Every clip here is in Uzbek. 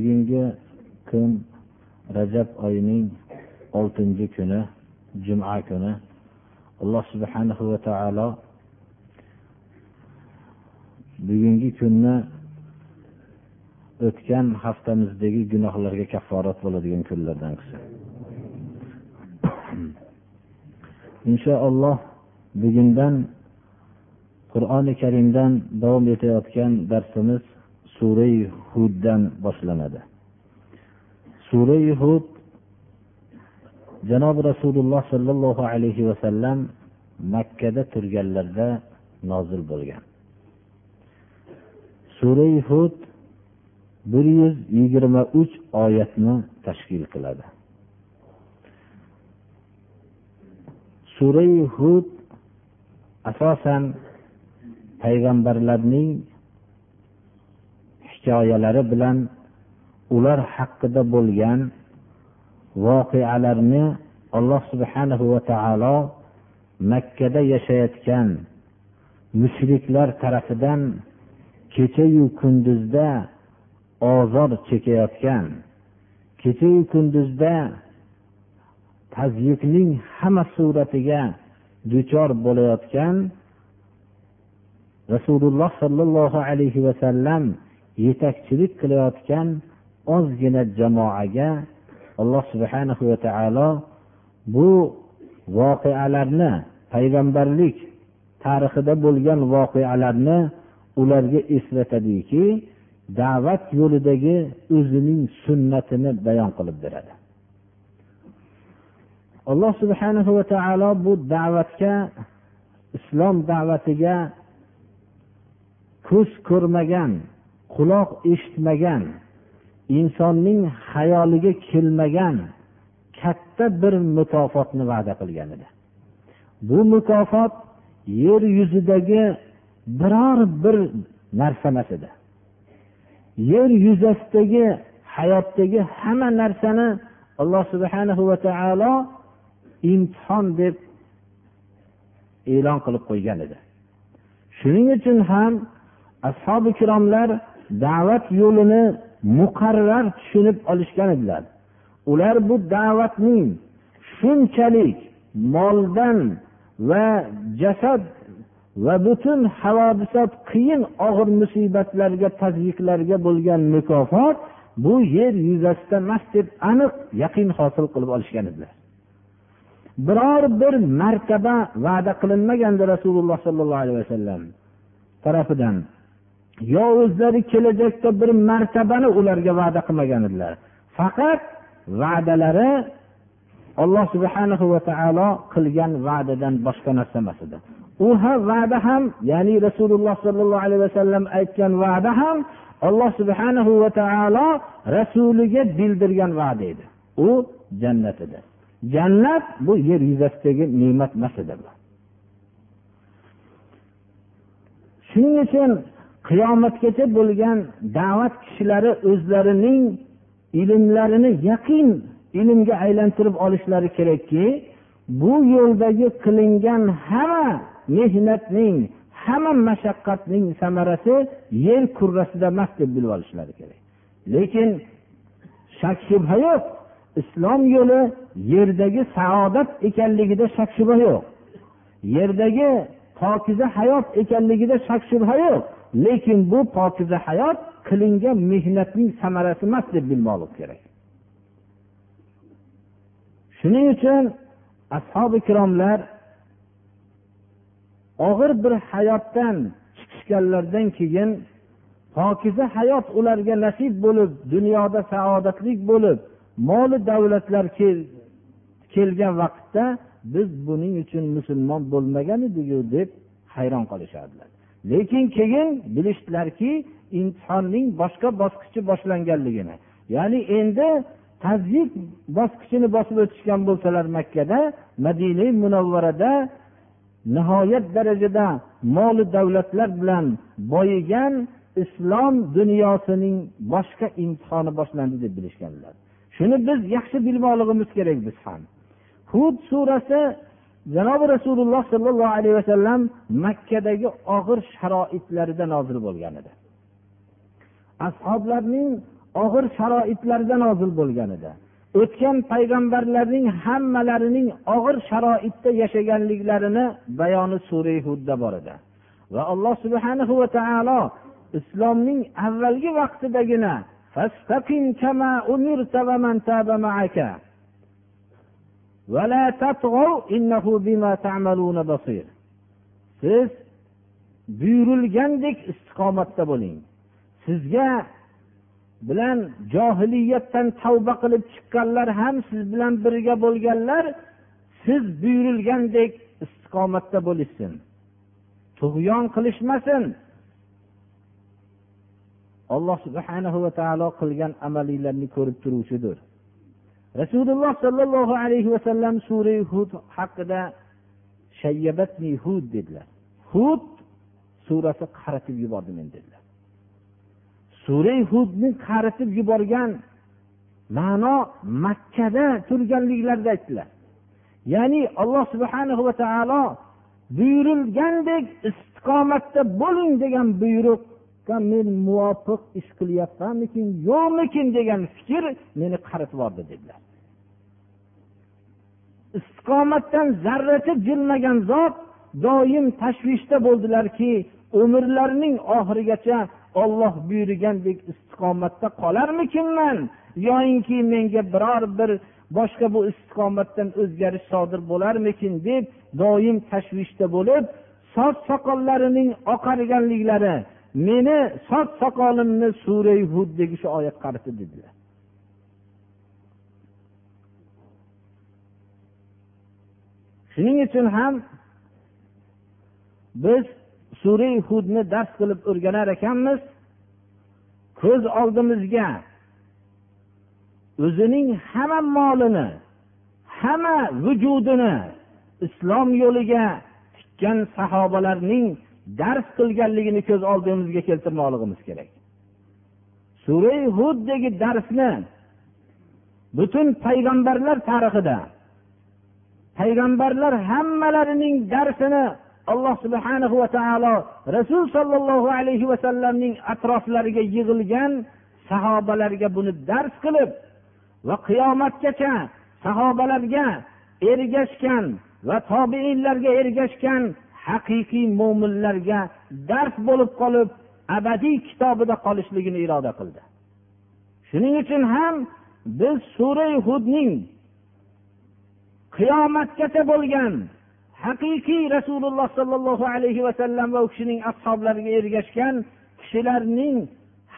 Bugungi kun rajab oyining oltinchi kuni juma kuni. Alloh subhanahu va taolo bugungi kunni o'tgan haftamizdagi gunohlarga kafforat bo'ladigan kunlardan qilsin. Inshaalloh bugundan qur'oni karimdan davom etayotgan darsimiz surai huddan boshlanadi. Surai hud janobi rasululloh sollallohu alayhi vasallam makkada turganlarida nozil bo'lgan. Surai hud bir yuz yigirma uch oyatni tashkil qiladi. Surai hud asosan payg'ambarlarning hikoyalari bilan ular haqida bo'lgan voqealarni alloh subhanahu va taolo makkada yashayotgan mushriklar tarafidan kechayu kunduzda ozor chekayotgan kechayu kunduzda tazyikning hamma suratiga duchor bo'layotgan rasululloh sollallohu alayhi vasallam yetakchilik qilayotgan ozgina jamoaga alloh subhanahu va taolo bu voqealarni payg'ambarlik tarixida bo'lgan voqealarni ularga eslatadiki da'vat yo'lidagi o'zining sunnatini bayon qilib beradi. Alloh subhanahu va taolo bu da'vatga islom da'vatiga ko'z ko'rmagan quloq eshitmagan insonning xayoliga kelmagan katta bir mukofotni va'da qilgan edi. Bu mukofot yer yuzidagi biror bir narsa emas edi. Yer yuzasidagi hayotdagi hamma narsani alloh subhanahu va taolo imtihon deb e'lon qilib qo'ygan edi. Shuning uchun ham ashobi ikromlar da'vat yo'lini muqarrar tushunib olishgan edilar. Ular bu da'vatning shunchalik moldan va jasad va butun havodisot qiyin og'ir musibatlarga tazyiqlarga bo'lgan mukofot bu yer yuzasida emas deb aniq yaqin hosil qilib olishgan edilar. Biror bir martaba va'da qilinmagandi rasululloh sollallohu alayhi vasallam tarafidan yo o'zlari kelajakda bir martabani ularga va'da qilmagan edilar. Faqat va'dalari alloh subhanahu va taolo qilgan va'dadan boshqa narsa emas edi. U ham va'da ham ya'ni rasululloh sollallohu alayhi vasallam aytgan va'da ham alloh subhanahu va taolo rasuliga bildirgan va'da edi. U jannat edi. Jannat bu yer yuzasidagi ne'mat emas edi shuning uchun qiyomatgacha bo'lgan da'vat kishilari o'zlarining ilmlarini yaqin ilmga aylantirib olishlari kerakki bu yo'ldagi qilingan hamma mehnatning hamma mashaqqatning samarasi yer kurrasida emas deb bilib olishlari kerak. Lekin shak shubha yo'q. Islom yo'li yerdagi saodat ekanligida shak shubha yo'q. Yerdagi pokiza hayot ekanligida shak shubha yo'q. Lekin bu pokiza hayot qilingan mehnatning samarasi emas deb bilmoqlik kerak. Shuning uchun ashobi ikromlar og'ir bir hayotdan chiqishganlaridan keyin pokiza hayot ularga nasib bo'lib dunyoda saodatli bo'lib moli davlatlar kelgan vaqtda biz buning uchun musulmon bo'lmagan ediku deb hayron qolishardilar. Lekin keyin bilishdilarki imtihonning boshqa bosqichi boshlanganligini ya'ni endi tazyiq bosqichini bosib o'tishgan bo'lsalar makkada madina munavvarada nihoyat darajada moli davlatlar bilan boyigan islom dunyosining boshqa imtihoni boshlandi deb bilishganlar. Shuni biz yaxshi bilmoqligimiz kerak biz ham. Hud surasi janobi rasululloh sollallohu alayhi vasallam makkadagi og'ir sharoitlarida nozil bo'lgan edi. Ashoblarning og'ir sharoitlarda nozil bo'lgan edi. O'tgan payg'ambarlarning hammalarining og'ir sharoitda yashaganliklarini bayoni sura hudda bor edi. Va alloh subhanahu va taolo islomning avvalgi vaqtidagina siz buyurilgandek istiqomatda bo'ling. Sizga bilan johiliyatdan tavba qilib chiqqanlar ham siz bilan birga bo'lganlar siz buyurilgandek istiqomatda bo'lishsin. Tug'yon qilishmasin. Alloh subhanahu va taolo qilgan amalinglarni ko'rib turuvchidir. Rasululloh sollallohu alayhi vasallam sura hud haqida shayyabatni hud dedilar. Hud surasi qaratib yubordi meni dedilar. Sura hudni qaritib yuborgan ma'no makkada turganliklarida aytdilar. Ya'ni alloh subhanahu va taolo buyurilgandek istiqomatda bo'ling degan buyruq buyruqqa men muvofiq ish qilyapmanmikin? Yo'qmikin degan fikr meni qaritib yubordi dedilar. Istiqomatdan zarracha jilmagan zot doim tashvishda bo'ldilarki umrlarining oxirigacha olloh buyurgandek istiqomatda qolarmikinman yoyinki menga biror bir boshqa bu istiqomatdan o'zgarish sodir bo'larmikin deb doim tashvishda bo'lib soch soqollarining oqarganliklari meni soch soqolimni suray huddagi shu oyat qaritdi dedilar. Shuning uchun ham biz suray hudni dars qilib o'rganar ekanmiz. Ko'z oldimizga o'zining hamma molini hamma vujudini islom yo'liga tikkan sahobalarning dars qilganligini ko'z oldimizga keltirmoqligimiz kerak. Sura huddagi darsni butun payg'ambarlar tarixida payg'ambarlar hammalarining darsini alloh subhanahu va taolo rasul sollallohu alayhi vasallamning atroflariga yig'ilgan sahobalarga buni dars qilib va qiyomatgacha sahobalarga ergashgan va tobeinlarga ergashgan haqiqiy mo'minlarga dars bo'lib qolib abadiy kitobida qolishligini iroda qildi. Shuning uchun ham biz suray hudning qiyomatgacha bo'lgan haqiqiy rasululloh sollallohu alayhi vasallam va u kishining ashoblariga ergashgan kishilarning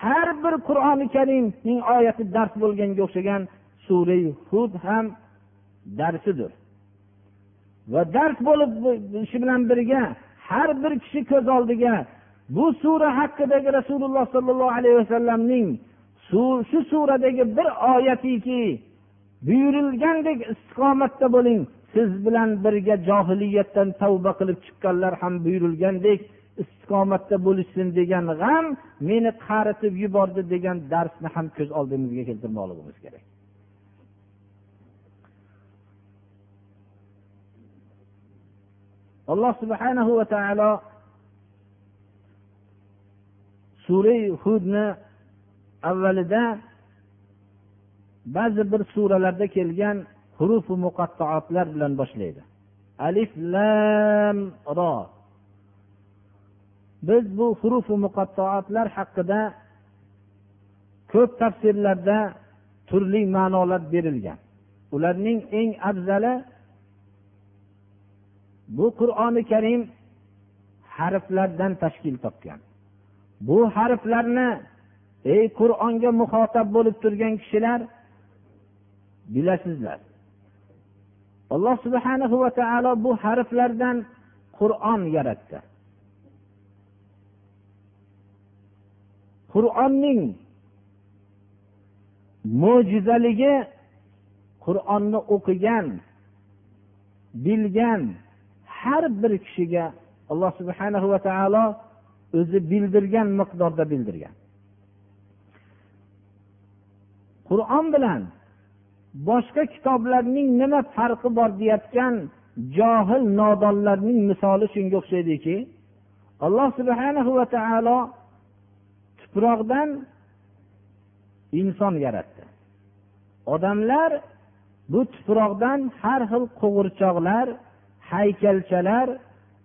har bir qur'oni karimning oyati dars bo'lganga o'xshagan suray hud ham darsidir va dars bo'lib bilan birga har bir kishi ko'z oldiga bu sura haqidagi rasululloh sollallohu alayhi vasallamning shu suradagi bir oyatiki buyurilgandek istiqomatda bo'ling. Siz bilan birga johiliyatdan tavba qilib chiqqanlar ham buyurilgandek istiqomatda bo'lishsin degan g'am meni qaritib yubordi degan darsni ham ko'z oldimizga keltirmoqligimiz kerak. Alloh subhanahu va taolo sura hudni avvalida ba'zi bir suralarda kelgan hurufi muqattoatlar bilan boshlaydi. Alif lam ro biz bu hurufi muqattoatlar haqida ko'p tafsirlarda turli ma'nolar berilgan. Ularning eng afzali bu qur'oni karim harflardan tashkil topgan. Bu harflarni ey qur'onga muxotab bo'lib turgan kishilar bilasizlar. Alloh subhanahu va taolo bu harflardan qur'on yaratdi. Qur'onning mo'jizaligi qur'onni o'qigan bilgan har bir kishiga alloh subhanahu va taolo o'zi bildirgan miqdorda bildirgan. Qur'on bilan boshqa kitoblarning nima farqi bor deyotgan johil nodonlarning misoli shunga o'xshaydiki alloh subhanahu va taolo tuproqdan inson yaratdi. Odamlar bu tuproqdan har xil qo'g'irchoqlar haykalchalar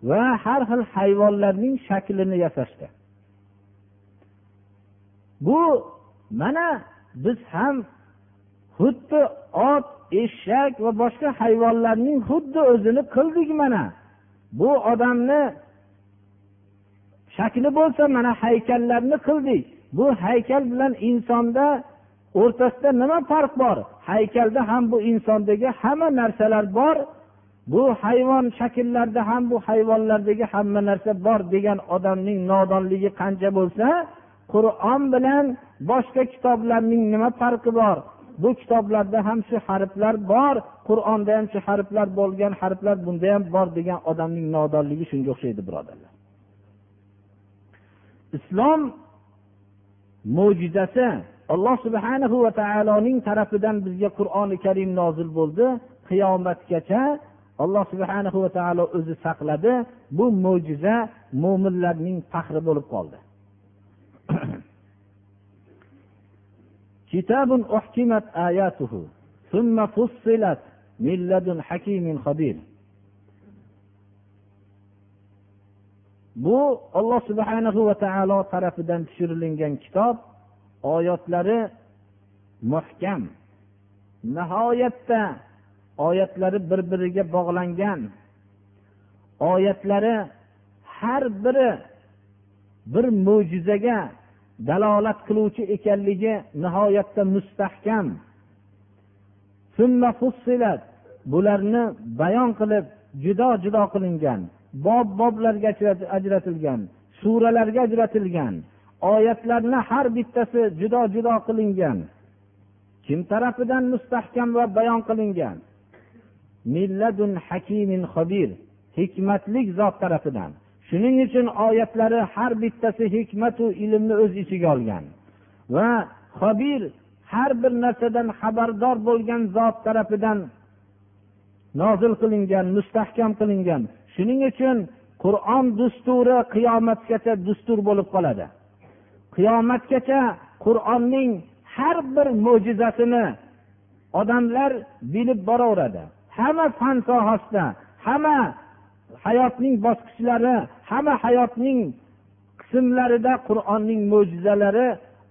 va har xil hayvonlarning shaklini yasashdi. Bu mana biz ham xuddi ot eshak va boshqa hayvonlarning xuddi o'zini qildik mana. Bu odamni shakli bo'lsa mana haykallarni qildik. Bu haykal bilan insonda o'rtasida nima farq bor? Haykalda ham bu insondagi hamma narsalar bor. Bu hayvon shakllarda ham bu hayvonlardagi hamma narsa bor degan odamning nodonligi qancha bo'lsa qur'on bilan boshqa kitoblarning nima farqi bor? Bu kitoblarda ham shu harflar bor qur'onda ham shu harflar bo'lgan harflar bunda ham bor degan odamning nodonligi shunga o'xshaydi birodarlar. Islom mo'jizasi alloh subhanahu va taoloning tarafidan bizga qur'oni karim nozil bo'ldi. Qiyomatgacha alloh subhanahu va taolo o'zi saqladi bu mo'jiza mo'minlarning faxri bo'lib qoldi كتاب أحكمت آياته ثم فصلت من لدن حكيم خبير bu olloh subhanahu va taolo tarafidan tushirilgan kitob oyatlari muhkam nihoyatda oyatlari bir biriga bog'langan. Oyatlari har biri bir mo'jizaga dalolat qiluvchi ekanligi nihoyatda mustahkam. Bularni bayon qilib judo judo qilingan bob boblarga ajratilgan suralarga ajratilgan oyatlarni har bittasi judo judo qilingan. Kim tarafidan mustahkam va bayon qilingan? Milladun hakimin xobir hikmatlik zot tarafidan. Shuning uchun oyatlari har bittasi hikmatu ilmni o'z ichiga olgan. Va xobir har bir narsadan xabardor bo'lgan zot tarafidan nozil qilingan mustahkam qilingan. Shuning uchun qur'on dusturi qiyomatgacha dustur bo'lib qoladi. Qiyomatgacha qur'onning har bir mo'jizasini odamlar bilib boraveradi. Hamma fan sohasida hamma hayotning bosqichlari hamma hayotning qismlarida qur'onning mo'jizalari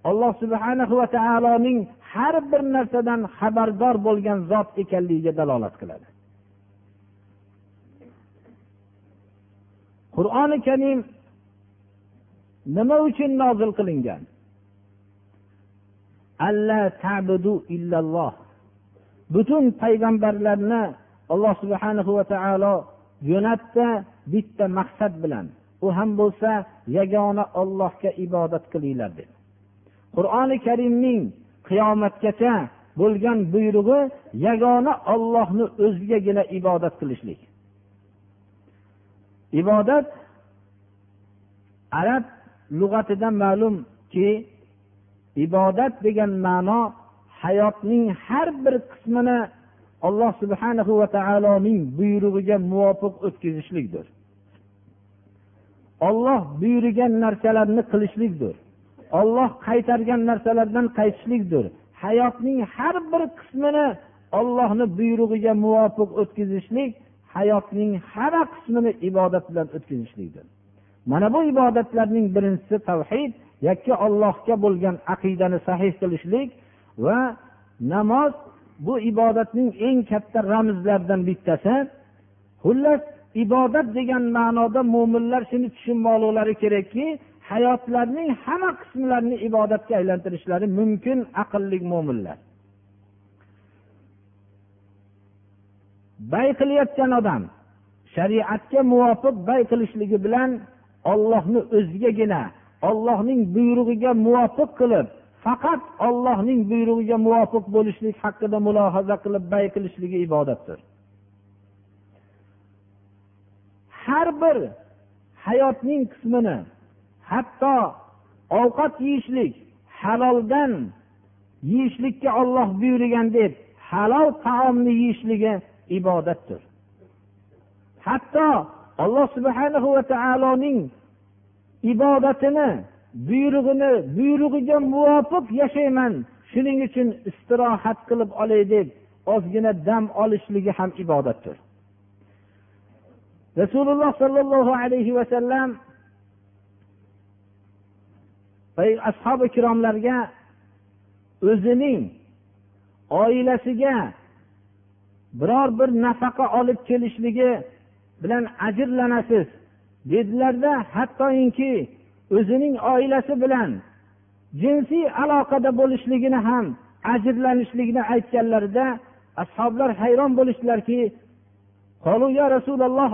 alloh subhanahu va taoloning har bir narsadan xabardor bo'lgan zot ekanligiga dalolat qiladi. Qur'oni karim nima uchun nozil qilingan? Butun payg'ambarlarni alloh subhanahu va taolo jo'natdi bitta maqsad bilan. U ham bo'lsa yagona ollohga ibodat qilinglar dedi qur'oni karimning qiyomatgacha bo'lgan buyrug'i yagona ollohni o'zigagina ibodat qilishlik. Ibodat arab lug'atidan ma'lumki ibodat degan ma'no hayotning har bir qismini alloh subhanahu va taoloning buyrug'iga muvofiq o'tkazishlikdir. Olloh buyurgan narsalarni qilishlikdir. Olloh qaytargan narsalardan qaytishlikdir. Hayotning har bir qismini ollohni buyrug'iga muvofiq o'tkazishlik hayotning hamma qismini ibodat bilan o'tkazishlikdir. Mana bu ibodatlarning birinchisi tavhid yakka ollohga bo'lgan aqidani sahih qilishlik va namoz bu ibodatning eng katta ramzlaridan bittasi. Xullas ibodat degan ma'noda mo'minlar shuni tushunmoqlari kerakki hayotlarning hamma qismlarini ibodatga aylantirishlari mumkin aqlli mo'minlar bay qilayotgan odam shariatga muvofiq bay qilishligi bilan ollohni o'zigagina ollohning buyrug'iga muvofiq qilib faqat ollohning buyrug'iga muvofiq bo'lishlik haqida mulohaza qilib bay qilishligi ibodatdir. Har bir hayotning qismini hatto ovqat yeyishlik haloldan yeyishlikka olloh buyurgan deb halol taomni yeyishligi ibodatdir. Hatto alloh subhanahu va taoloning ibodatini buyrug'ini buyrug'iga muvofiq yashayman. Shuning uchun istirohat qilib olay deb ozgina dam olishligi ham ibodatdir. Rasululloh sollallohu alayhi vasallam ashobi ikromlarga o'zining oilasiga biror bir nafaqa olib kelishligi bilan ajrlanasiz dedilarda hattoki o'zining oilasi bilan jinsiy aloqada bo'lishligini ham ajrlanishligini aytganlarida ashoblar hayron bo'lishdilarki rasululloh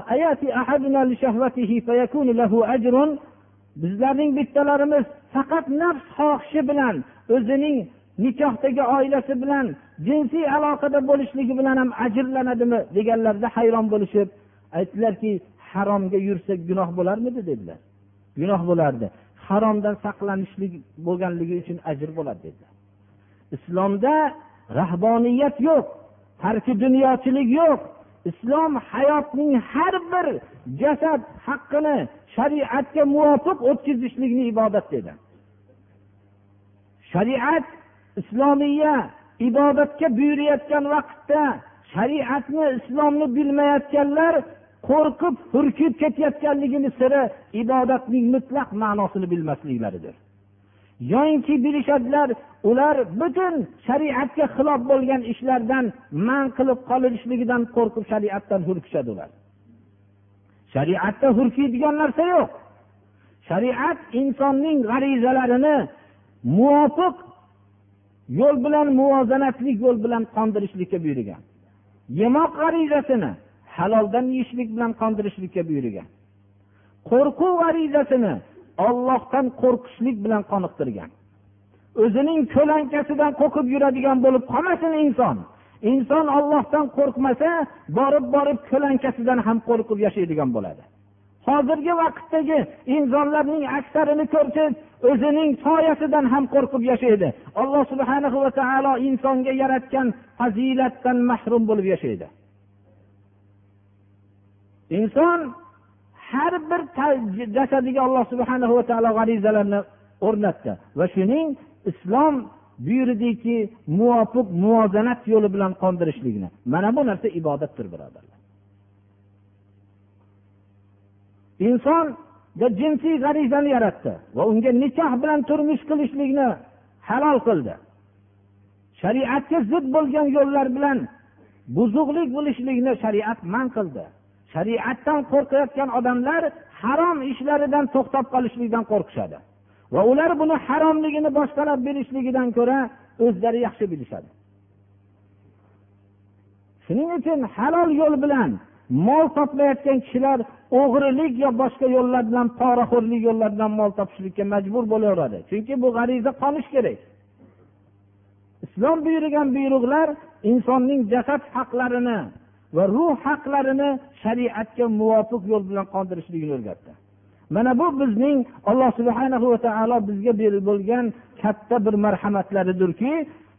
bizlarning bittalarimiz faqat nafs xohishi bilan o'zining nikohdagi oilasi bilan jinsiy aloqada bo'lishligi bilan ham ajrlanadimi deganlarida hayron bo'lishib aytdilarki haromga yursak gunoh bo'larmidi? dedilar. Gunoh bo'lardi. Haromdan saqlanishlik bo'lganligi uchun ajr bo'ladi dedilar. Islomda rahboniyat yo'q tarki dunyochilik yo'q. Islom hayotning har bir jasad haqqini shariatga muvofiq o'tkazishlikni ibodat dedi. Shariat islomiya ibodatga buyurayotgan vaqtda shariatni islomni bilmayotganlar qo'rqib hurkib ketayotganligini siri ibodatning mutlaq ma'nosini bilmasliklaridir. Yoinki bilishadilar ular butun shariatga xilof bo'lgan ishlardan man qilib qolinishligidan qo'rqib shariatdan hurkishadi ular shariatda hurkiydigan narsa yo'q. Shariat insonning g'arizalarini muvofiq yo'l bilan muvozanatli yo'l bilan qondirishlikka buyurgan. Yemoq g'arizasini haloldan yeyishlik bilan qondirishlikka buyurgan. Qo'rquv g'arizasini ollohdan qo'rqishlik bilan qoniqtirgan. O'zining ko'lankasidan qo'rqib yuradigan bo'lib qolmasin inson. Inson ollohdan qo'rqmasa borib borib ko'lankasidan ham qo'rqib yashaydigan bo'ladi. Hozirgi vaqtdagi insonlarning aksarini ko'rsangiz o'zining soyasidan ham qo'rqib yashaydi. Alloh subhana va taolo insonga yaratgan fazilatdan mahrum bo'lib yashaydi. Inson har bir jasadiga alloh subhana va taolo g'arizalarni o'rnatdi. Va shuning islom buyurdiki muvofiq muvozanat yo'li bilan qondirishlikni mana bu narsa ibodatdir birodarlar. Insonga jinsiy g'arizani yaratdi va unga nikoh bilan turmush qilishlikni halol qildi. Shariatga zid bo'lgan yo'llar bilan buzuqlik bo'lishlikni shariat man qildi. Shariatdan qo'rqayotgan odamlar harom ishlaridan to'xtab qolishlikdan qo'rqishadi. Va ular buni haromligini boshqalar bilishligidan ko'ra o'zlari yaxshi bilishadi. Shuning uchun halol yo'l bilan mol topmayotgan kishilar o'g'rilik yo boshqa yo'llar bilan poraxo'rlik yo'llar bilan mol topishlikka majbur bo'laveradi. Chunki bu g'ariza qonish kerak. Islom buyurgan buyruqlar insonning jasad haqlarini va ruh haqlarini shariatga muvofiq yo'l bilan qondirishligini o'rgatdi. Mana bu bizning alloh subhana va taolo bizga bo'lgan katta bir marhamatlaridirki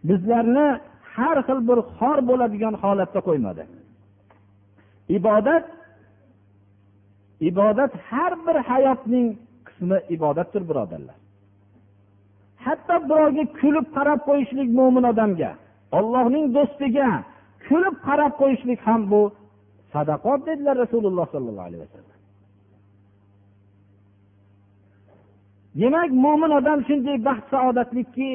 bizlarni har xil bir xor bo'ladigan holatda qo'ymadi. Ibodat ibodat har bir hayotning qismi ibodatdir birodarlar. Hatto birovga kulib qarab qo'yishlik mo'min odamga ollohning do'stiga kulib qarab qo'yishlik ham bu sadaqot dedilar rasululloh sollallohu alayhi vasallam. Demak mo'min odam shunday baxt saodatlikki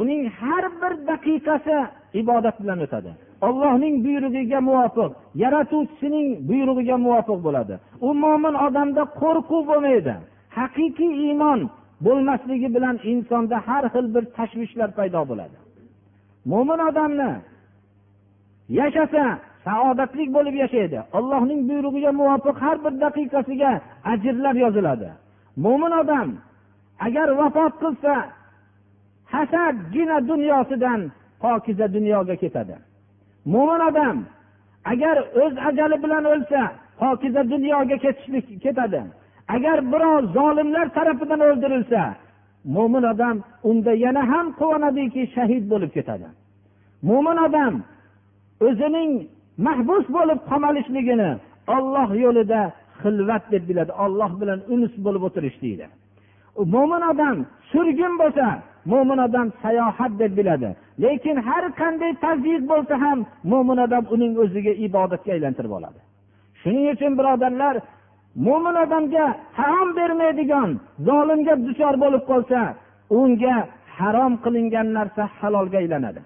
uning har bir daqiqasi ibodat bilan o'tadi. Ollohning buyrug'iga muvofiq yaratuvchisining buyrug'iga muvofiq bo'ladi. U mo'min odamda qo'rquv bo'lmaydi. Haqiqiy iymon bo'lmasligi bilan insonda har xil bir tashvishlar paydo bo'ladi. Mo'min odamni yashasa saodatlik bo'lib yashaydi. Allohning buyrug'iga muvofiq har bir daqiqasiga ajrlar yoziladi. Mo'min odam agar vafot qilsa hasadgina dunyosidan pokiza dunyoga ketadi. Mo'min odam agar o'z ajali bilan o'lsa pokiza dunyoga ketishlik ketadi. Agar birov zolimlar tarafidan o'ldirilsa mo'min odam unda yana ham quvonadiki shahid bo'lib ketadi. Mo'min odam o'zining mahbus bo'lib qamalishligini olloh yo'lida xilvat deb biladi. Olloh bilan unus bo'lib o'tirish deydi. Mo'min odam surgun bo'lsa mo'min odam sayohat deb biladi. Lekin har qanday tazyiq bo'lsa ham mo'min odam uning o'ziga ibodatga aylantirib oladi. Shuning uchun birodarlar mo'min odamga harom bermaydigan zolimga duchor bo'lib qolsa unga harom qilingan narsa halolga aylanadi.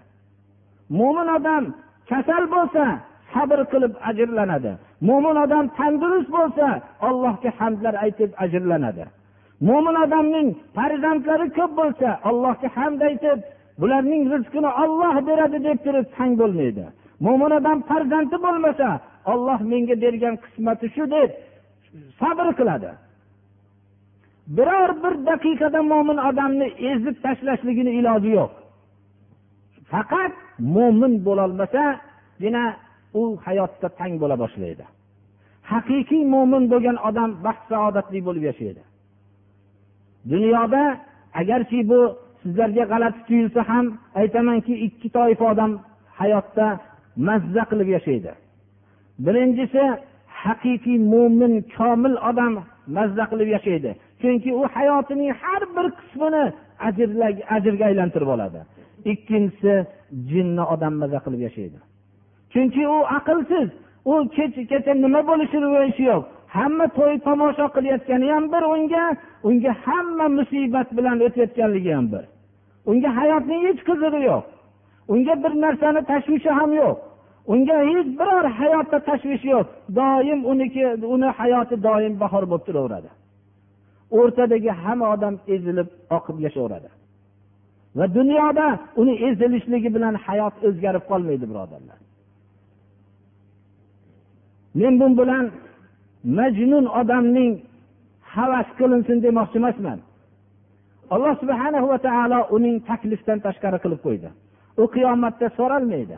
Mo'min odam kasal bo'lsa sabr qilib ajrlanadi. Mo'min odam tandurust bo'lsa allohga hamdlar aytib ajrlanadi. Mo'min odamning farzandlari ko'p bo'lsa allohga hamd aytib bularning rizqini olloh beradi deb turib tang bo'lmaydi. Mo'min odam farzandi bo'lmasa olloh menga bergan qismati shu deb sabr qiladi. Biror bir daqiqada mo'min odamni ezib tashlashligini iloji yo'q. Faqat mo'min bo'lolmasagina u hayotda tang bo'la boshlaydi. Haqiqiy mo'min bo'lgan odam baxt saodatli bo'lib yashaydi. Dunyoda agarki bu sizlarga g'alati tuyulsa ham aytamanki ikki toifa odam hayotda mazza qilib yashaydi. Birinchisi haqiqiy mo'min komil odam mazza qilib yashaydi. Chunki u hayotining har bir qismini ajrga aylantirib oladi. Ikkinchisi jinni odam maza qilib yashaydi. Chunki u aqlsiz u kecha nima bo'lishini o'yishi yo'q. Hamma to'y tomosha qilayotgani ham bir unga unga hamma musibat bilan o'tayotganligi ham bir. Unga hayotning hech qizig'i yo'q. Unga bir narsani tashvishi ham yo'q. Unga hech biror hayotda tashvish yo'q. Doim uniki uni hayoti doim bahor bo'lib turaveradi. O'rtadagi hamma odam ezilib oqib yashayveradi va dunyoda uni ezilishligi bilan hayot o'zgarib qolmaydi birodarlar. Men bu bilan majnun odamning havas qilinsin demoqchi emasman. Alloh subhana va taolo uning taklifdan tashqari qilib qo'ydi. U qiyomatda so'ralmaydi.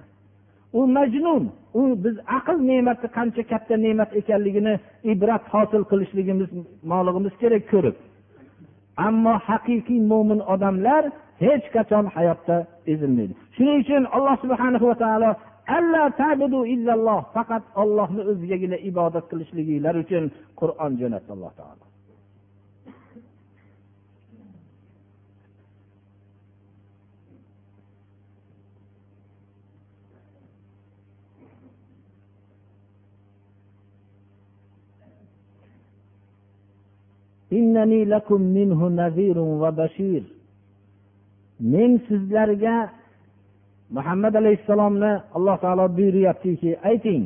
U majnun u biz aql ne'mati qancha katta ne'mat ekanligini ibrat hosil qilishligimiz molig'imiz kerak ko'rib. Ammo haqiqiy mo'min odamlar hech qachon hayotda ezilmaydi. Shuning uchun alloh subhana va taolo alla tabudu illalloh faqat ollohni o'zigagina ibodat qilishliginglar uchun qur'on jo'natdi alloh taolo. Men sizlarga muhammad alayhissalomni alloh taolo buyuryaptiki ayting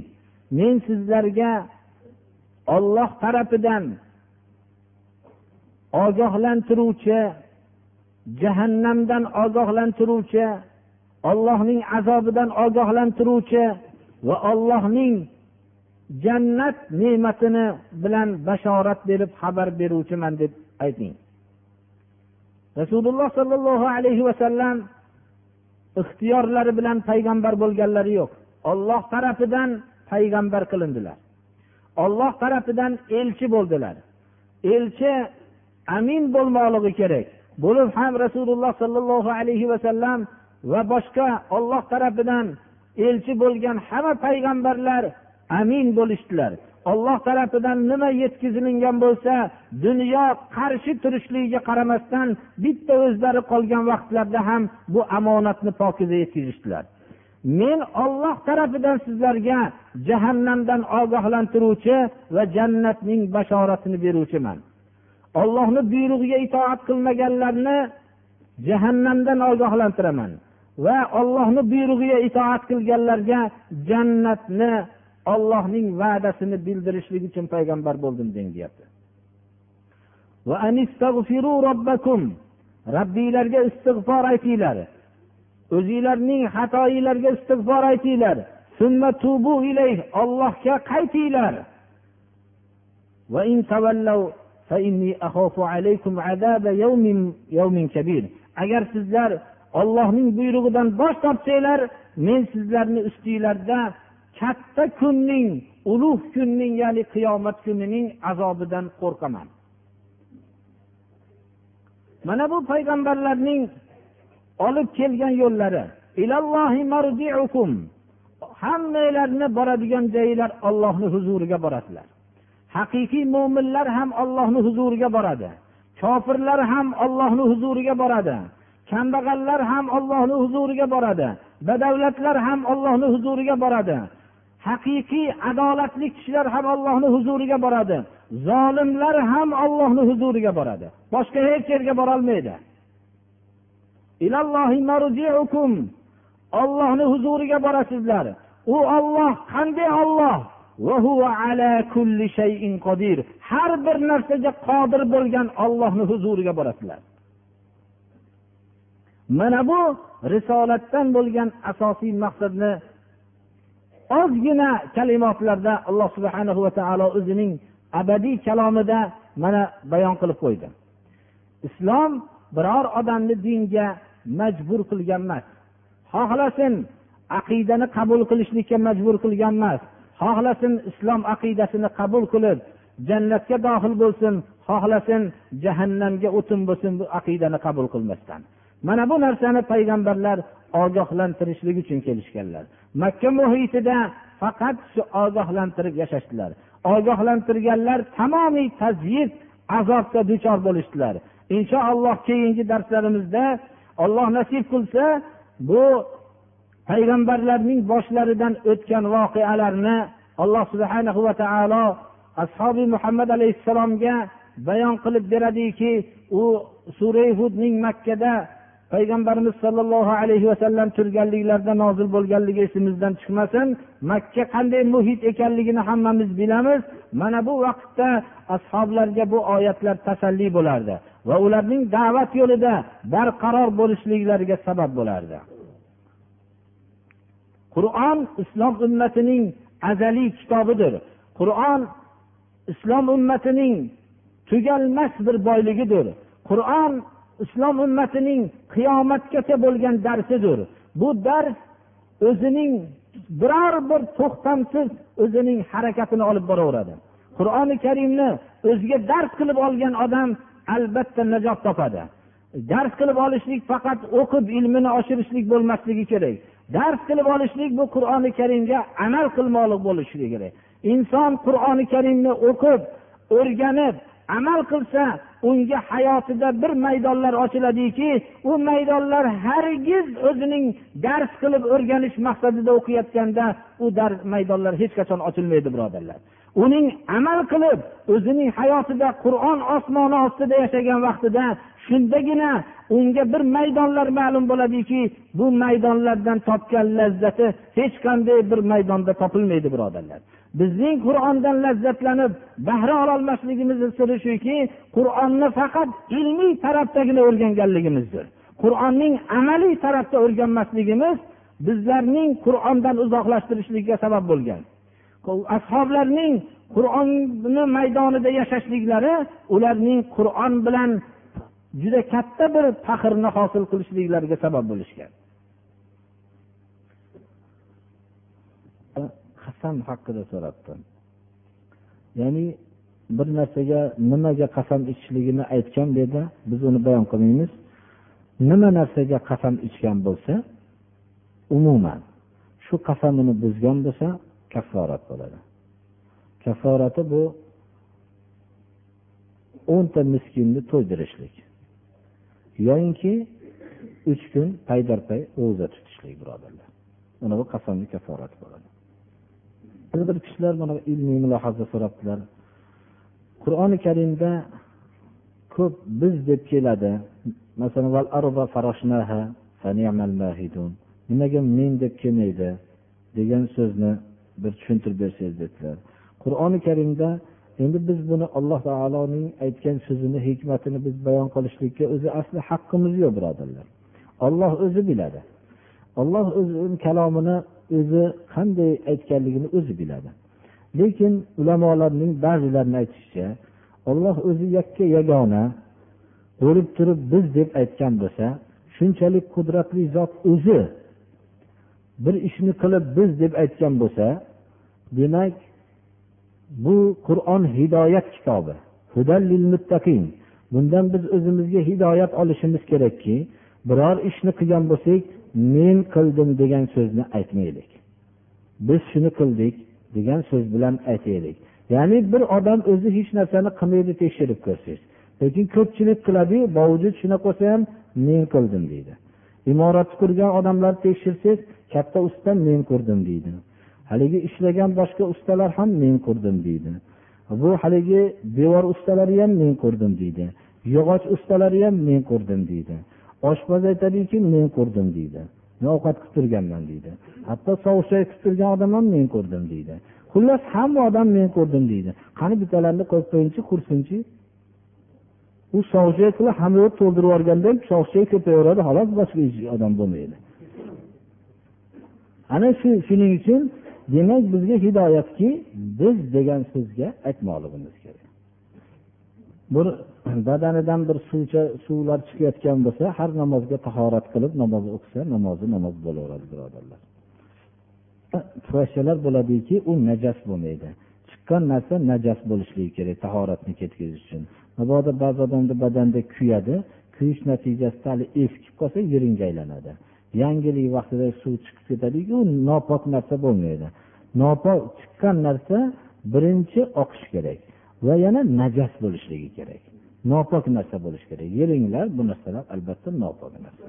men sizlarga olloh tarafidan ogohlantiruvchi jahannamdan ogohlantiruvchi ollohning azobidan ogohlantiruvchi va ollohning jannat ne'matini bilan bashorat berib xabar beruvchiman deb ayting. Rasululloh sollallohu alayhi vasallam ixtiyorlari bilan payg'ambar bo'lganlari yo'q. Olloh tarafidan payg'ambar qilindilar. Olloh tarafidan elchi bo'ldilar. Elchi amin bo'lmoqligi kerak. Bo'lib ham rasululloh sollallohu alayhi vasallam va boshqa olloh tarafidan elchi bo'lgan hamma payg'ambarlar amin bo'lishdilar. Olloh tarafidan nima yetkazilingan bo'lsa dunyo qarshi turishligiga qaramasdan bitta o'zlari qolgan vaqtlarda ham bu omonatni pokiza yetkazishdilar. Men olloh tarafidan sizlarga jahannamdan ogohlantiruvchi va jannatning bashoratini beruvchiman. Ollohni buyrug'iga itoat qilmaganlarni jahannamdan ogohlantiraman va ollohni buyrug'iga itoat qilganlarga jannatni ollohning va'dasini bildirishlik uchun payg'ambar bo'ldim deng deyapti. Robbinglarga istig'for aytinglar. O'zinglarning xatoinglarga istig'for aytinglar. Ollohga qaytinglar. Agar sizlar ollohning buyrug'idan bosh tortsanglar men sizlarni ustinglarda katta kunning ulug' kunning ya'ni qiyomat kunining azobidan qo'rqaman. Mana bu payg'ambarlarning olib kelgan yo'llari. Hammanglarni boradigan joyinglar ollohni huzuriga borasizlar haqiqiy mo'minlar ham ollohni huzuriga boradi. Kofirlar ham ollohni huzuriga boradi. Kambag'allar ham ollohni huzuriga boradi. Badavlatlar ham ollohni huzuriga boradi. Haqiqiy adolatli kishilar ham ollohni huzuriga boradi. Zolimlar ham ollohni huzuriga boradi. Boshqa hech yerga borolmaydi ollohni huzuriga borasizlar. U olloh qanday olloh har bir narsaga qodir bo'lgan ollohni huzuriga borasizlar. Mana bu risolatdan bo'lgan asosiy maqsadni ozgina kalimotlarda alloh subhana va taolo o'zining abadiy kalomida mana bayon qilib qo'ydi. Islom biror odamni dinga majbur qilgan emas. Xohlasin aqidani qabul qilishlikka majbur qilgan emas. Xohlasin islom aqidasini qabul qilib jannatga dohil bo'lsin. Xohlasin jahannamga o'tin bo'lsin bu aqidani qabul qilmasdan. Mana bu narsani payg'ambarlar ogohlantirishlik uchun kelishganlar. Makka muhitida faqat shu ogohlantirib yashashdilar. Ogohlantirganlar tamomiy tazyid azobga duchor bo'lishdilar. Inshaalloh keyingi darslarimizda olloh nasib qilsa bu payg'ambarlarning boshlaridan o'tgan voqealarni alloh subhana va taolo ashobi muhammad alayhissalomga bayon qilib beradiki u surayhudning makkada payg'ambarimiz sollallohu alayhi vasallam turganliklarida nozil bo'lganligi esimizdan chiqmasin. Makka qanday muhit ekanligini hammamiz bilamiz. Mana bu vaqtda ashoblarga bu oyatlar tasalli bo'lardi va ularning da'vat yo'lida barqaror bo'lishliklariga sabab bo'lardi. Qur'on islom ummatining azaliy kitobidir. Qur'on islom ummatining tugalmas bir boyligidir. Qur'on islom ummatining qiyomatgacha bo'lgan darsidir. Bu dars o'zining biror bir to'xtamsiz o'zining harakatini olib boraveradi. Qur'oni karimni o'ziga dars qilib olgan odam albatta najot topadi. Dars qilib olishlik faqat o'qib ilmini oshirishlik bo'lmasligi kerak. Dars qilib olishlik bu qur'oni karimga amal qilmoqlik bo'lishligi kerak. Inson qur'oni karimni o'qib o'rganib amal qilsa unga hayotida bir maydonlar ochiladiki u maydonlar hargiz o'zining dars qilib o'rganish maqsadida o'qiyotganda u dars maydonlar hech qachon ochilmaydi birodarlar. Uning amal qilib o'zining hayotida qur'on osmoni ostida yashagan vaqtida shundagina unga bir maydonlar ma'lum bo'ladiki bu maydonlardan topgan lazzati hech qanday bir maydonda topilmaydi birodarlar. Bizning qur'ondan lazzatlanib bahra ololmasligimizni siri shuki qur'onni faqat ilmiy tarafdagina o'rganganligimizdir. Qur'onning amaliy tarafda o'rganmasligimiz bizlarning qur'ondan uzoqlashtirishlikka sabab bo'lgan. Ashoblarning qur'onni maydonida yashashliklari ularning qur'on bilan juda katta bir faxrni hosil qilishliklariga sabab bo'lishgan. Qasam haqida so'rabdi. Ya'ni bir narsaga nimaga qasam ichishligini aytgan bu yerda biz uni bayon qilmaymiz. Nima narsaga qasam ichgan bo'lsa umuman shu qasamini buzgan bo'lsa kafforat bo'ladi. Kafforati bu o'nta miskinni to'ydirishlik. Yoyinki uch kun paydarpay ro'za tutishlik birodarlar. Mana bu qasamni kafforati bo'ladi. Bir kishilar mana ilmiy mulohaza so'rabdilar. Qur'oni karimda ko'p biz deb keladi. Masalan nimaga men deb kelmaydi degan so'zni bir tushuntirib bersangiz dedilar. Qur'oni karimda endi biz buni alloh taoloning aytgan so'zini hikmatini biz bayon qilishlikka o'zi asli haqqimiz yo'q birodarlar. Olloh o'zi biladi. Olloh o'zini kalomini o'zi qanday aytganligini o'zi biladi. Lekin ulamolarning ba'zilarini aytishicha olloh o'zi yakka yagona bo'lib turib biz deb aytgan bo'lsa shunchalik qudratli zot o'zi bir ishni qilib biz deb aytgan bo'lsa demak bu qur'on hidoyat kitobi. Bundan biz o'zimizga hidoyat olishimiz kerakki biror ishni qilgan bo'lsak men qildim degan so'zni aytmaylik. Biz shuni qildik degan so'z bilan aytaylik. Ya'ni bir odam o'zi hech narsani qilmaydi tekshirib ko'rsangiz. Lekin ko'pchilik qiladiyu bovujud shunaqa bo'lsa ham men qildim deydi. Imorat qurgan odamlarni tekshirsangiz katta usta men qurdim deydi. Haligi ishlagan boshqa ustalar ham men qurdim deydi. Bu haligi devor ustalari ham men qurdim deydi. Yog'och ustalari ham men qurdim deydi. Oshpaz aytadiki men ko'rdim deydi. Men ovqat qilib turganman deydi. Hatto sovuq choy qilib turgan odam ham men ko'rdim deydi. Xullas hamma odam men ko'rdim deydi. Qani bittalarini qo'yib qo'yingchi qursinchi? U sovuq choy qilib hamma to'ldirib yuborganda sovuq choy ko'payaveradi xolos boshqa odam bo'lmaydi. Ana shu shuning uchun demak bizga hidoyatki biz degan so'zga aytmoqligimiz bir badanidan bir suvcha suvlar chiqayotgan bo'lsa har namozga tahorat qilib namoz o'qisa namozi namoz bo'laveradi birodarlar. Fohishalar bo'ladiki u najas bo'lmaydi. Chiqqan narsa najas bo'lishligi kerak tahoratni ketkazish uchun. Mabodo ba'zi odamni badanda kuyadi kuyish natijasida hali eskib qolsa yiringga aylanadi. Yangilik vaqtida suv chiqib ketadiki nopok narsa bo'lmaydi. Nopok chiqqan narsa birinchi oqish kerak. Va yana najas bo'lishligi kerak. Nopok narsa bo'lishi kerak. Yeringlar bu narsalar albatta nopok narsa.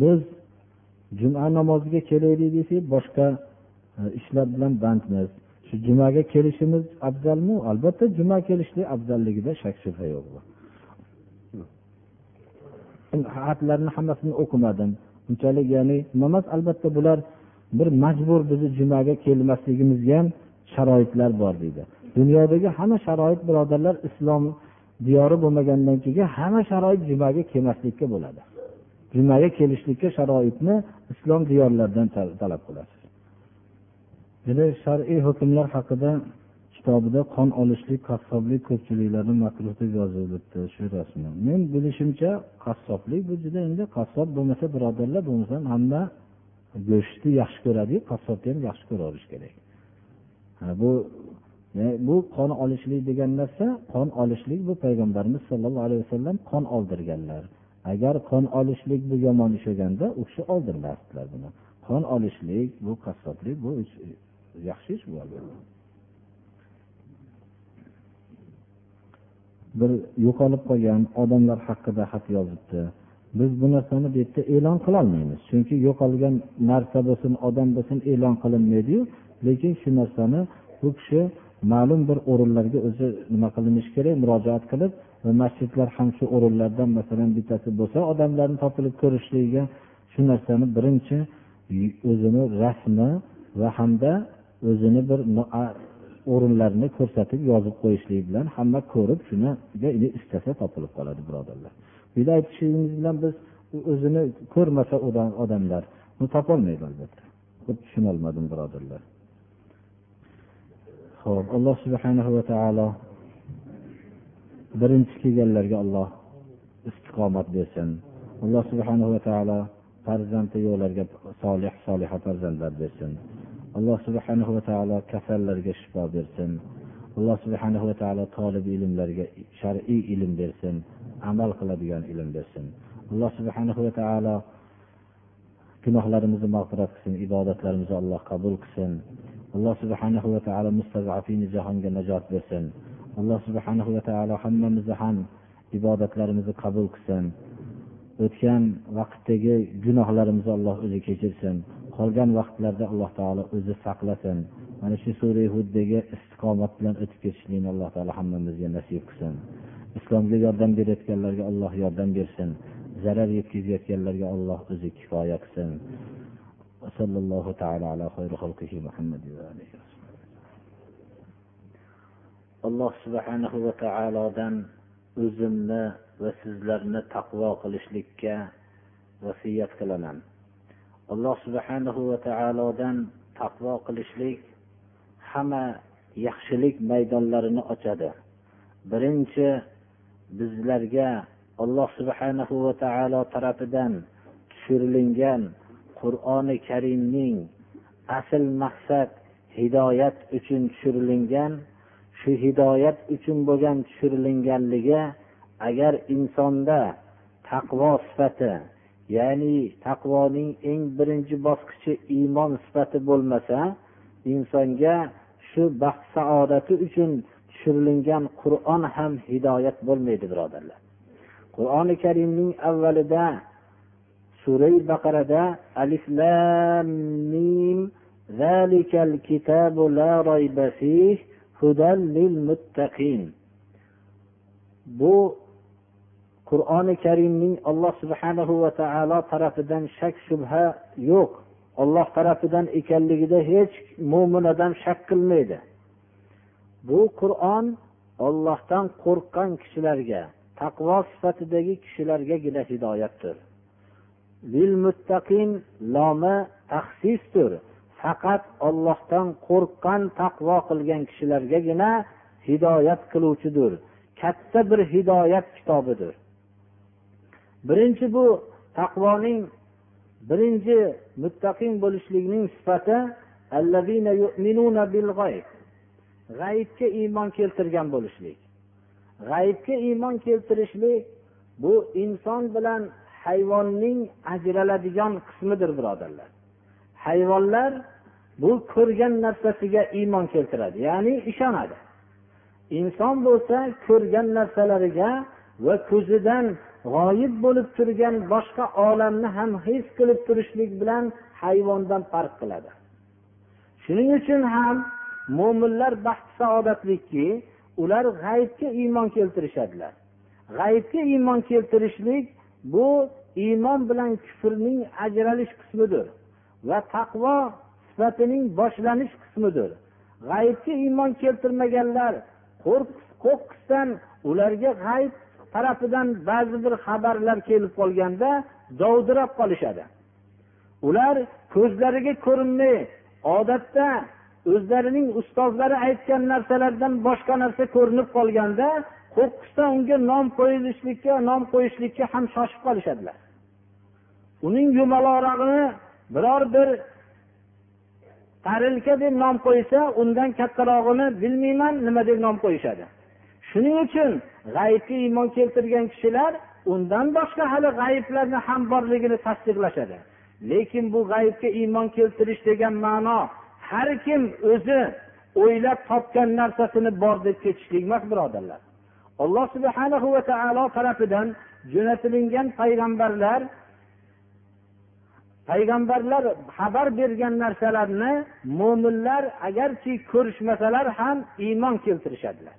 Biz juma namoziga kelaylik desak boshqa e, ishlar bilan bandmiz. Shu jumaga kelishimiz afzalmi? Albatta juma kelishlik afzalligida shak shubha yo'q xatlarni hammasini o'qimadim. Unchalik ya'ni emas albatta bular bir majbur bizni jumaga kelmasligimizga ham sharoitlar bor deydi. Dunyodagi hamma sharoit birodarlar islom diyori bo'lmagandan keyin hamma sharoit jumaga kelmaslikka bo'ladi. Jumaga kelishlikka sharoitni islom diyorlaridan talab qilasiz. Shar'iy hukmlar haqida kitobida qon olishlik qassoblik ko'pchiliklarni makruh deb yozilibdi shu rasmi men bilishimcha qassoblik bu juda endi qassob bo'lmasa birodarlar bo'lmasam hamma go'shtni yaxshi ko'radiyu qassobni ham yaxshi ko'raverish kerak. Bu bu qon olishlik degan narsa qon olishlik bu payg'ambarimiz sollallohu alayhi vasallam qon oldirganlar. Agar qon olishlik bu yomon ish bo'lganda u kishi oldirmasdilar buni. Qon olishlik bu qassoblik bu yaxshi ish bu bir yo'qolib qolgan odamlar haqida xat yozibdi. Biz bu narsani bu yerda e'lon qilolmaymiz chunki yo'qolgan narsa bo'lsin odam bo'lsin e'lon qilinmaydiyu lekin shu narsani bu kishi ma'lum bir o'rinlarga o'zi nima qilinishi kerak murojaat qilib va masjidlar ham shu o'rinlardan masalan bittasi bo'lsa odamlarni topilib ko'rishligiga shu narsani birinchi o'zini rasmi va hamda o'zini bir o'rinlarini ko'rsatib yozib qo'yishlik bilan hamma ko'rib shuni istasa topilib qoladi birodarlar. Bu yerda aytishimiz bilan biz o'zini ko'rmasa odamlar uni topolmaydi albatta. Tushunolmadim birodarlar. Ho'p alloh subhanahu va taolo birinchi kelganlarga alloh istiqomat bersin. Alloh subhanahu va taolo farzandi yo'qlarga solih soliha farzandlar bersin. Alloh subhanahu va taolo kasallarga shifo bersin. Alloh subhanahu va taolo tolib ilmlarga shar'iy ilm bersin amal qiladigan ilm bersin. Alloh subhanahu va taolo gunohlarimizni mag'firat qilsin ibodatlarimizni alloh qabul qilsin. Alloh subhanahu va taolo mustazafini jahonga najot bersin. Alloh subhanahu va taolo hammamizni ham ibodatlarimizni qabul qilsin. O'tgan vaqtdagi gunohlarimizni alloh o'zi kechirsin. Qolgan vaqtlarda alloh taolo o'zi saqlasin. Mana shu sura huddagi istiqomat bilan o'tib ketishlikni alloh taolo hammamizga nasib qilsin. Islomga yordam berayotganlarga alloh yordam bersin. Zarar yetkazayotganlarga alloh o'zi kifoya qilsin. وصلى الله تعالى على خير خلقه محمد وآله alloh subhanahu va taolodan o'zimni va sizlarni taqvo qilishlikka vasiyat qilaman alloh subhanahu va taolodan taqvo qilishlik hamma yaxshilik maydonlarini ochadi birinchi bizlarga alloh subhanahu va taolo tarafidan tushirilingan qur'oni karimning asl maqsad hidoyat uchun tushirilingan shu hidoyat uchun bo'lgan tushirilinganligi agar insonda taqvo sifati ya'ni taqvoning eng birinchi bosqichi iymon sifati bo'lmasa insonga shu baxt saodati uchun tushirilingan qur'on ham hidoyat bo'lmaydi birodarlar. Qur'oni karimning avvalida suray baqarada alif lam mim zalikal kitabu la rayba fih hudan lil muttaqin. Bu qur'oni karimning alloh subhanahu va taolo tarafidan shak shubha yo'q. Olloh tarafidan ekanligida hech mo'min odam shak qilmaydi. Bu qur'on ollohdan qo'rqqan kishilarga taqvo sifatidagi kishilargagina hidoyatdir. Muttaqin lomi taxsisdir. Faqat ollohdan qo'rqqan taqvo qilgan kishilargagina hidoyat qiluvchidir. Katta bir hidoyat kitobidir. Birinchi bu taqvoning birinchi muttaqin bo'lishlikning sifati g'ayibga iymon keltirgan bo'lishlik. G'ayibga iymon keltirishlik bu inson bilan hayvonning ajraladigan qismidir birodarlar. Hayvonlar bu ko'rgan narsasiga iymon keltiradi ya'ni ishonadi. Inson bo'lsa ko'rgan narsalariga va ko'zidan g'oyib bo'lib turgan boshqa olamni ham his qilib turishlik bilan hayvondan farq qiladi. Shuning uchun ham mo'minlar baxt saodatlikki ular g'aybga iymon keltirishadilar. G'aybga iymon keltirishlik bu iymon bilan kufrning ajralish qismidir va taqvo sifatining boshlanish qismidir. G'aybga iymon keltirmaganlar qo'rqisdan ularga g'ayb tarafidan ba'zi bir xabarlar kelib qolganda dovdirab qolishadi. Ular ko'zlariga ko'rinmay odatda o'zlarining ustozlari aytgan narsalardan boshqa narsa ko'rinib qolganda qo'rqishdan unga nom qo'yilishlikka nom qo'yishlikka ham shoshib qolishadilar. Uning yumalorog'ini biror bir tarilka deb nom qo'ysa undan kattarog'ini bilmayman nima deb nom qo'yishadi. Shuning uchun g'ayibga iymon keltirgan kishilar undan boshqa hali g'ayiblarni ham borligini tasdiqlashadi. Lekin bu g'ayibga iymon keltirish degan ma'no har kim o'zi o'ylab topgan narsasini bor deb ketishlik emas birodarlar. Alloh subhana va taolo tarafidan jo'natilingan payg'ambarlar payg'ambarlar xabar bergan narsalarni mo'minlar agarki ko'rishmasalar ham iymon keltirishadilar.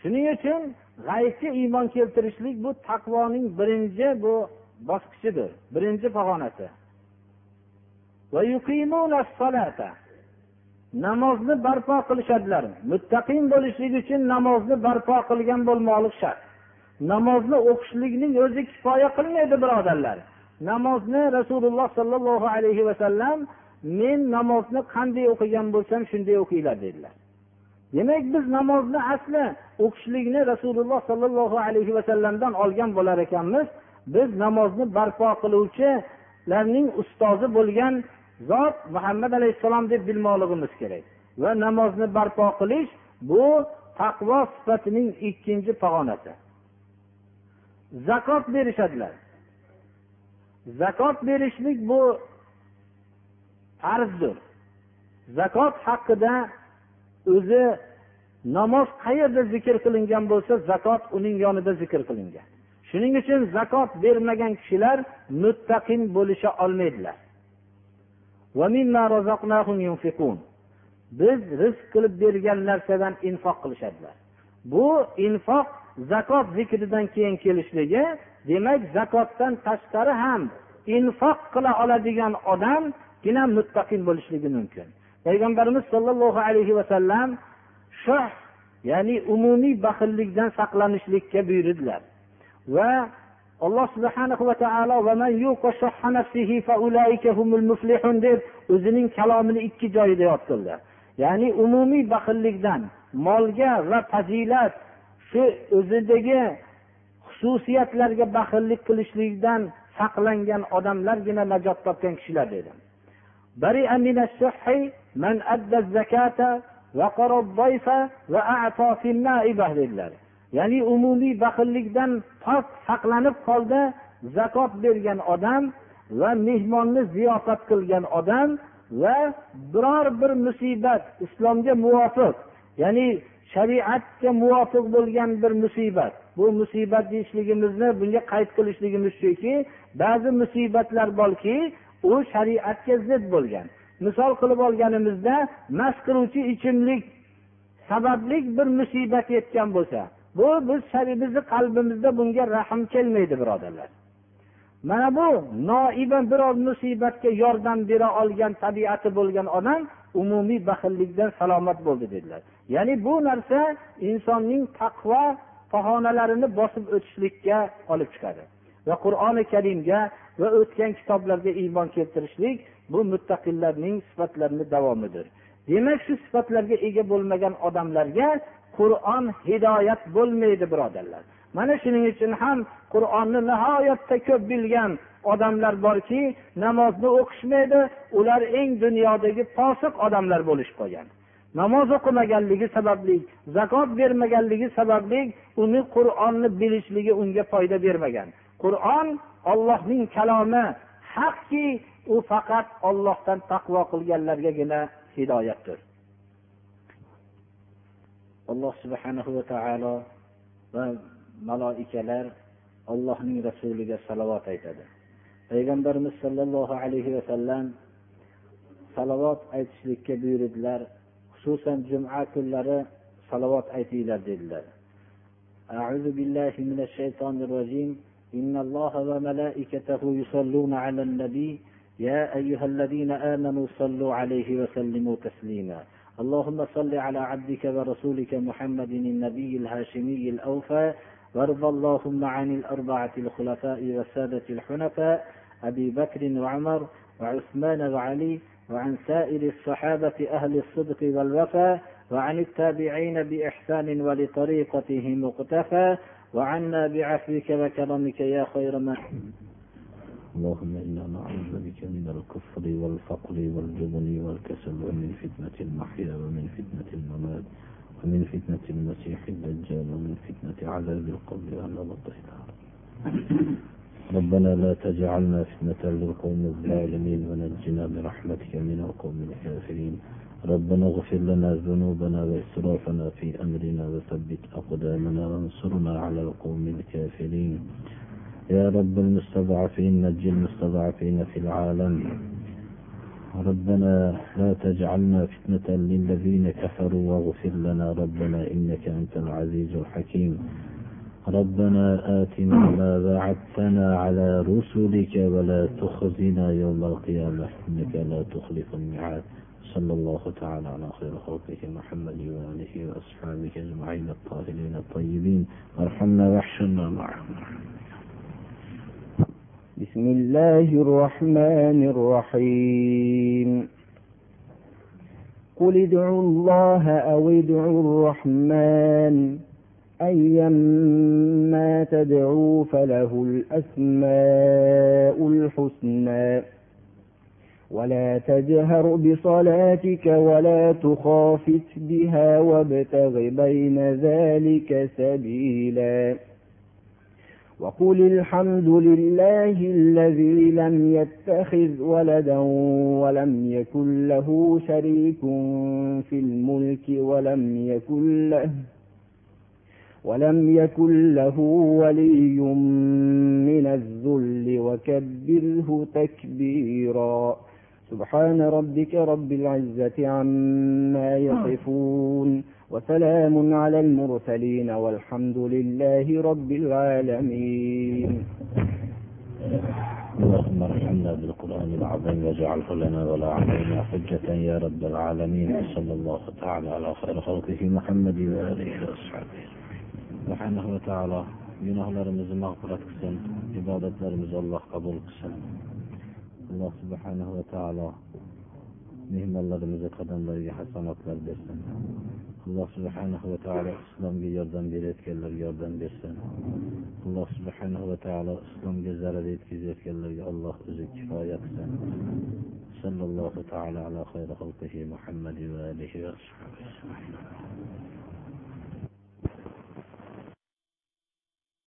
Shuning uchun g'aybga iymon keltirishlik bu taqvoning birinchi bu bosqichidir birinchi pog'onasi. Namozni barpo qilishadilar. Muttaqin bo'lishlik uchun namozni barpo qilgan bo'lmoqlik shart. Namozni o'qishlikning o'zi kifoya qilmaydi birodarlar. Namozni rasululloh sollallohu alayhi vasallam men namozni qanday o'qigan bo'lsam shunday o'qinglar dedilar. Demak biz namozni asli o'qishlikni rasululloh sollallohu alayhi vasallamdan olgan bo'lar ekanmiz. Biz namozni barpo qiluvchilarning ustozi bo'lgan zot muhammad alayhissalom deb bilmoqligimiz kerak. Va namozni barpo qilish bu taqvo sifatining ikkinchi pog'onasi. Zakot berishadilar. Zakot berishlik bu farzdir. Zakot haqida o'zi namoz qayerda zikr qilingan bo'lsa zakot uning yonida zikr qilingan. Shuning uchun zakot bermagan kishilar muttaqin bo'lisha olmaydilar. Biz rizq qilib bergan narsadan infoq qilishadilar. Bu infoq zakot zikridan keyin kelishligi demak zakotdan tashqari ham infoq qila oladigan odamgina muttaqin bo'lishligi mumkin. Payg'ambarimiz sollallohu alayhi vasallam shoh ya'ni umumiy baxillikdan saqlanishlikka buyurdilar. Va alloh subhanahu va taolo deb o'zining kalomini ikki joyida yod qildi ya'ni umumiy baxillikdan molga va fazilat shu o'zidagi xususiyatlarga baxillik qilishlikdan saqlangan odamlargina najot topgan kishilar dedi. Dedilar. Ya'ni umumiy baxillikdan pok saqlanib holda zakot bergan odam va mehmonni ziyofat qilgan odam va biror bir musibat islomga muvofiq ya'ni shariatga muvofiq bo'lgan bir musibat. Bu musibat deyishligimizni bunga qayd qilishligimiz shuki ba'zi musibatlar borki u shariatga zid bo'lgan. Misol qilib olganimizda mast qiluvchi ichimlik sababli bir musibat yetgan bo'lsa bu biz bizni qalbimizda bunga rahm kelmaydi birodarlar. Mana bu noiba biror musibatga yordam bera olgan tabiati bo'lgan odam umumiy baxillikdan salomat bo'ldi dedilar. Ya'ni bu narsa insonning taqvo bahonalarini bosib o'tishlikka olib chiqadi. Va qur'oni karimga va o'tgan kitoblarga iymon keltirishlik bu muttaqillarning sifatlarini davomidir. Demak shu sifatlarga ega bo'lmagan odamlarga qur'on hidoyat bo'lmaydi birodarlar. Mana shuning uchun ham qur'onni nihoyatda ko'p bilgan odamlar borki namozni o'qishmaydi ular eng dunyodagi posiq odamlar bo'lishib qolgan. Namoz o'qimaganligi sababli zakot bermaganligi sababli uni qur'onni bilishligi unga foyda bermagan. Qur'on ollohning kalomi haqki u faqat ollohdan taqvo qilganlargagina hidoyatdir. alloh subhanahu va taolo va maloikalar allohning rasuliga salovat aytadi payg'ambarimiz sollallohu alayhi vasallam salovat aytishlikka buyurdilar xususan juma kunlari salovat aytinglar dedilar أعوذ بالله من الشيطان الرجيم إن الله وملائكته يصلون على النبي يا أيها الذين آمنوا صلوا عليه وسلموا تسليما اللهم صل على عبدك ورسولك محمد النبي الهاشمي الأوفى وارض اللهم عن الأربعة الخلفاء والسادة الحنفاء أبي بكر وعمر وعثمان وعلي وعن سائر الصحابة أهل الصدق والوفاء وعن التابعين بإحسان ولطريقتهم مقتفى وعنا بعفوك وكرمك يا خير من اللهم إنا نعوذ بك من الكفر والفقر والجبن والكسل ومن فتنة المحيا ومن فتنة الممات ومن فتنة المسيح الدجال ومن فتنة عذاب القبر الطهر ربنا لا تجعلنا فتنة للقوم الظالمين ونجنا برحمتك من القوم الكافرين. ربنا اغفر لنا ذنوبنا وإسرافنا في أمرنا وثبت أقدامنا وانصرنا على القوم الكافرين. يا رب المستضعفين نجي المستضعفين في العالم. ربنا لا تجعلنا فتنة للذين كفروا واغفر لنا ربنا إنك أنت العزيز الحكيم. ربنا آتنا ما وعدتنا على رسلك ولا تخزنا يوم القيامة إنك لا تخلف الميعاد. صلى الله تعالى على خير خلقه محمد وآله وأصحابه أجمعين الطاهرين الطيبين. وارحمنا واحشرنا معهم. بسم الله الرحمن الرحيم. قل ادعوا الله أو ادعوا الرحمن. أيما تدعوا فله الأسماء الحسنى. ولا تجهر بصلاتك ولا تخافت بها وابتغ بين ذلك سبيلا. وقل الحمد لله الذي لم يتخذ ولدا ولم يكن له شريك في الملك ولم يكن له ولم يكن له ولي من الذل وكبره تكبيرا سبحان ربك رب العزة عما يصفون وسلام على المرسلين والحمد لله رب العالمين. اللهم ارحمنا بالقرآن العظيم واجعله لنا ولا علينا حجة يا رب العالمين. صلى الله تعالى على خير خلقه محمد وآله وأصحابه. سبحانه وتعالى gunohlarimizni mag'firat qilsin ibodatlarimizni alloh qabul qilsin alloh subhanahu va taolo mehmonlarimizni qadamlariga hasanotlar bersin alloh subhana va taolo islomga yordam berayotganlarga yordam bersin. Alloh subhana va taolo islomga zarar yetkazayotganlarga alloh o'zi kifoya qilsin. Sallallohu taolo ala xayri xalqihi muhammadi va alihi va